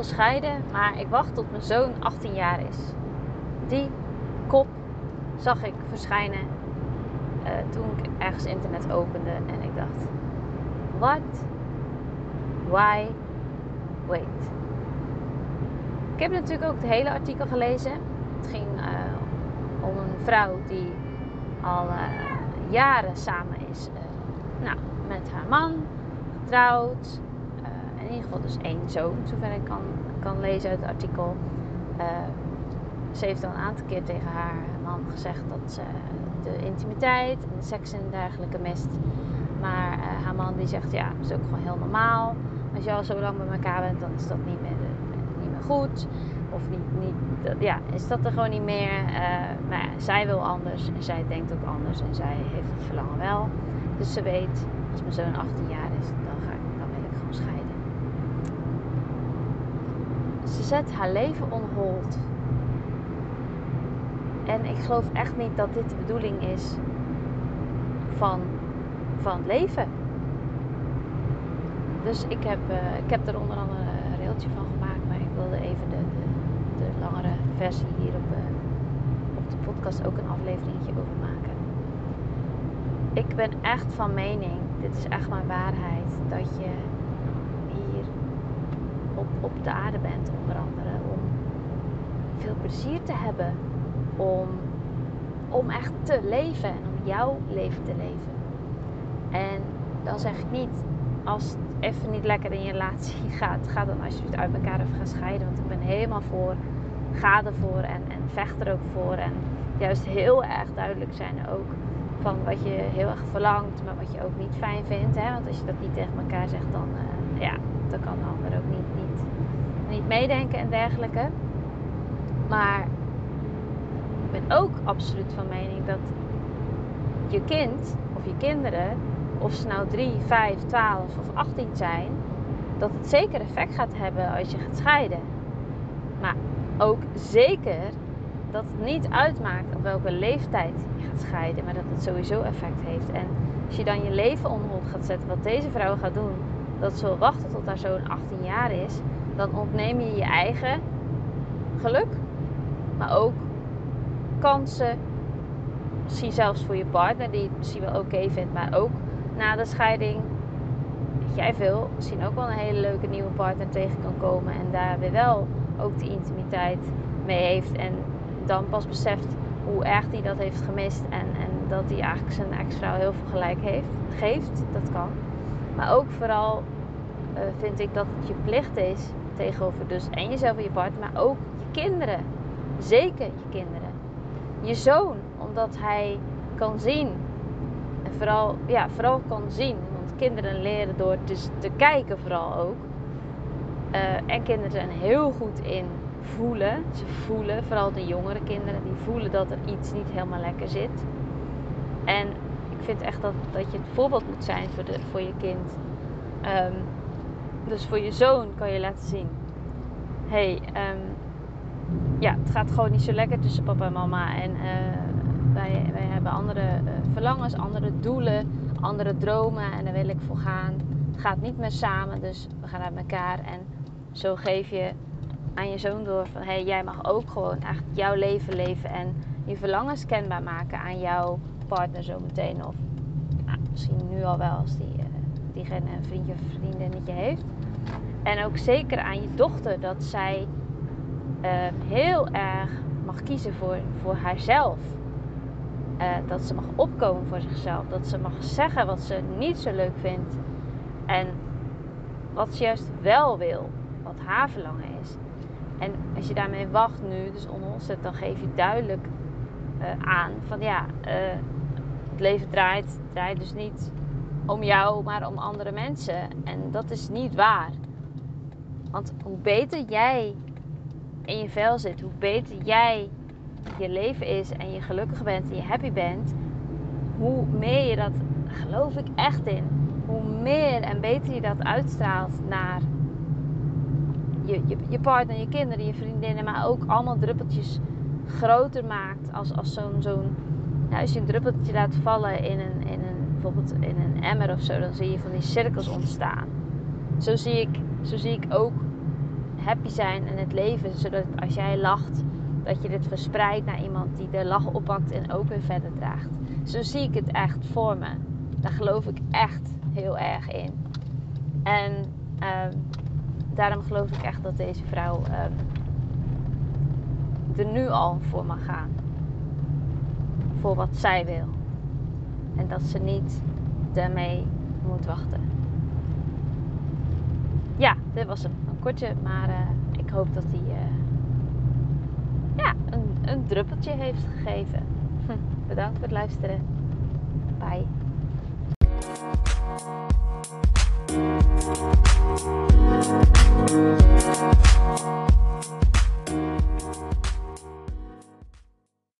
scheiden, maar ik wacht tot mijn zoon 18 jaar is. Die kop zag ik verschijnen uh, toen ik ergens internet opende en ik dacht: What? Why? Wait. Ik heb natuurlijk ook het hele artikel gelezen. Het ging uh, om een vrouw die al uh, jaren samen is nou, met haar man, getrouwd. In ieder geval dus één zoon, zover ik kan, kan lezen uit het artikel. ze heeft al een aantal keer tegen haar man gezegd dat ze de intimiteit en de seks en dergelijke mist. Maar uh, haar man die zegt, ja, dat is ook gewoon heel normaal. Als je al zo lang bij elkaar bent, dan is dat niet meer, niet meer goed. Of niet, niet, ja, is dat er gewoon niet meer. Maar ja, zij wil anders en zij denkt ook anders en zij heeft het verlangen wel. Dus ze weet, als mijn zoon 18 jaar is, dan, ga dan wil ik gewoon scheiden. Ze zet haar leven on hold en ik geloof echt niet dat dit de bedoeling is van, van het leven. Dus ik heb, uh, ik heb er onder andere een railtje van gemaakt, maar ik wilde even de, de, de langere versie hier op, op de podcast ook een afleveringetje over maken. Ik ben echt van mening, dit is echt mijn waarheid, dat je op, op de aarde bent onder andere om veel plezier te hebben om, om echt te leven en om jouw leven te leven. En dan zeg ik niet, als het even niet lekker in je relatie gaat, ga dan alsjeblieft uit elkaar even gaan scheiden. Want ik ben helemaal voor, ga ervoor en, en vecht er ook voor. En juist heel erg duidelijk zijn ook van wat je heel erg verlangt, maar wat je ook niet fijn vindt. Hè? Want als je dat niet tegen elkaar zegt, dan, uh, ja, dan kan de ander ook niet, niet, niet meedenken en dergelijke. Maar ben ook absoluut van mening dat je kind of je kinderen, of ze nou 3, 5, 12 of 18 zijn, dat het zeker effect gaat hebben als je gaat scheiden. Maar ook zeker dat het niet uitmaakt op welke leeftijd je gaat scheiden, maar dat het sowieso effect heeft. En als je dan je leven onderhand gaat zetten, wat deze vrouw gaat doen, dat ze wil wachten tot haar zo'n 18 jaar is, dan ontneem je je eigen geluk, maar ook kansen. Misschien zelfs voor je partner, die het misschien wel oké vindt, maar ook na de scheiding. Jij veel, misschien ook wel een hele leuke nieuwe partner tegen kan komen en daar weer wel ook de intimiteit mee heeft. En dan pas beseft hoe erg hij dat heeft gemist en, en dat hij eigenlijk zijn ex-vrouw heel veel gelijk heeft, geeft. Dat kan. Maar ook vooral uh, vind ik dat het je plicht is tegenover dus en jezelf en je partner, maar ook je kinderen. Zeker je kinderen je zoon, omdat hij kan zien. En vooral, ja, vooral kan zien. Want kinderen leren door te, te kijken vooral ook. Uh, en kinderen zijn heel goed in voelen. Ze voelen, vooral de jongere kinderen, die voelen dat er iets niet helemaal lekker zit. En ik vind echt dat, dat je het voorbeeld moet zijn voor, de, voor je kind. Um, dus voor je zoon kan je laten zien. hey, um, ja, het gaat gewoon niet zo lekker tussen papa en mama. En uh, wij, wij hebben andere uh, verlangens, andere doelen, andere dromen. En daar wil ik voor gaan. Het gaat niet meer samen, dus we gaan uit elkaar. En zo geef je aan je zoon door van... hé, hey, jij mag ook gewoon echt jouw leven leven. En je verlangens kenbaar maken aan jouw partner zometeen. Of nou, misschien nu al wel als die, uh, die geen vriendje of vriendinnetje heeft. En ook zeker aan je dochter dat zij Ehm, heel erg mag kiezen voor, voor haarzelf. Uh, dat ze mag opkomen voor zichzelf. Dat ze mag zeggen wat ze niet zo leuk vindt. En wat ze juist wel wil. Wat haar verlangen is. En als je daarmee wacht nu, dus onholzet, dan geef je duidelijk uh, aan van ja, uh, het leven draait, draait dus niet om jou, maar om andere mensen. En dat is niet waar. Want hoe beter jij in je vel zit, hoe beter jij je leven is en je gelukkig bent en je happy bent, hoe meer je dat, geloof ik echt in, hoe meer en beter je dat uitstraalt naar je, je, partner, je kinderen, je vriendinnen, maar ook allemaal druppeltjes groter maakt als, als zo'n, zo'n nou, als je een druppeltje laat vallen in een, in een, bijvoorbeeld in een emmer of zo, dan zie je van die cirkels ontstaan. Zo zie ik, zo zie ik ook happy zijn in het leven. Zodat als jij lacht, dat je dit verspreidt naar iemand die de lach oppakt en ook weer verder draagt. Zo zie ik het echt voor me. Daar geloof ik echt heel erg in. En ehm, daarom geloof ik echt dat deze vrouw ehm, er nu al voor mag gaan. Voor wat zij wil. En dat ze niet daarmee moet wachten. Ja, dit was een, kortje, maar uh, ik hoop dat hij uh, ja, een, een druppeltje heeft gegeven. Bedankt voor het luisteren. Bye.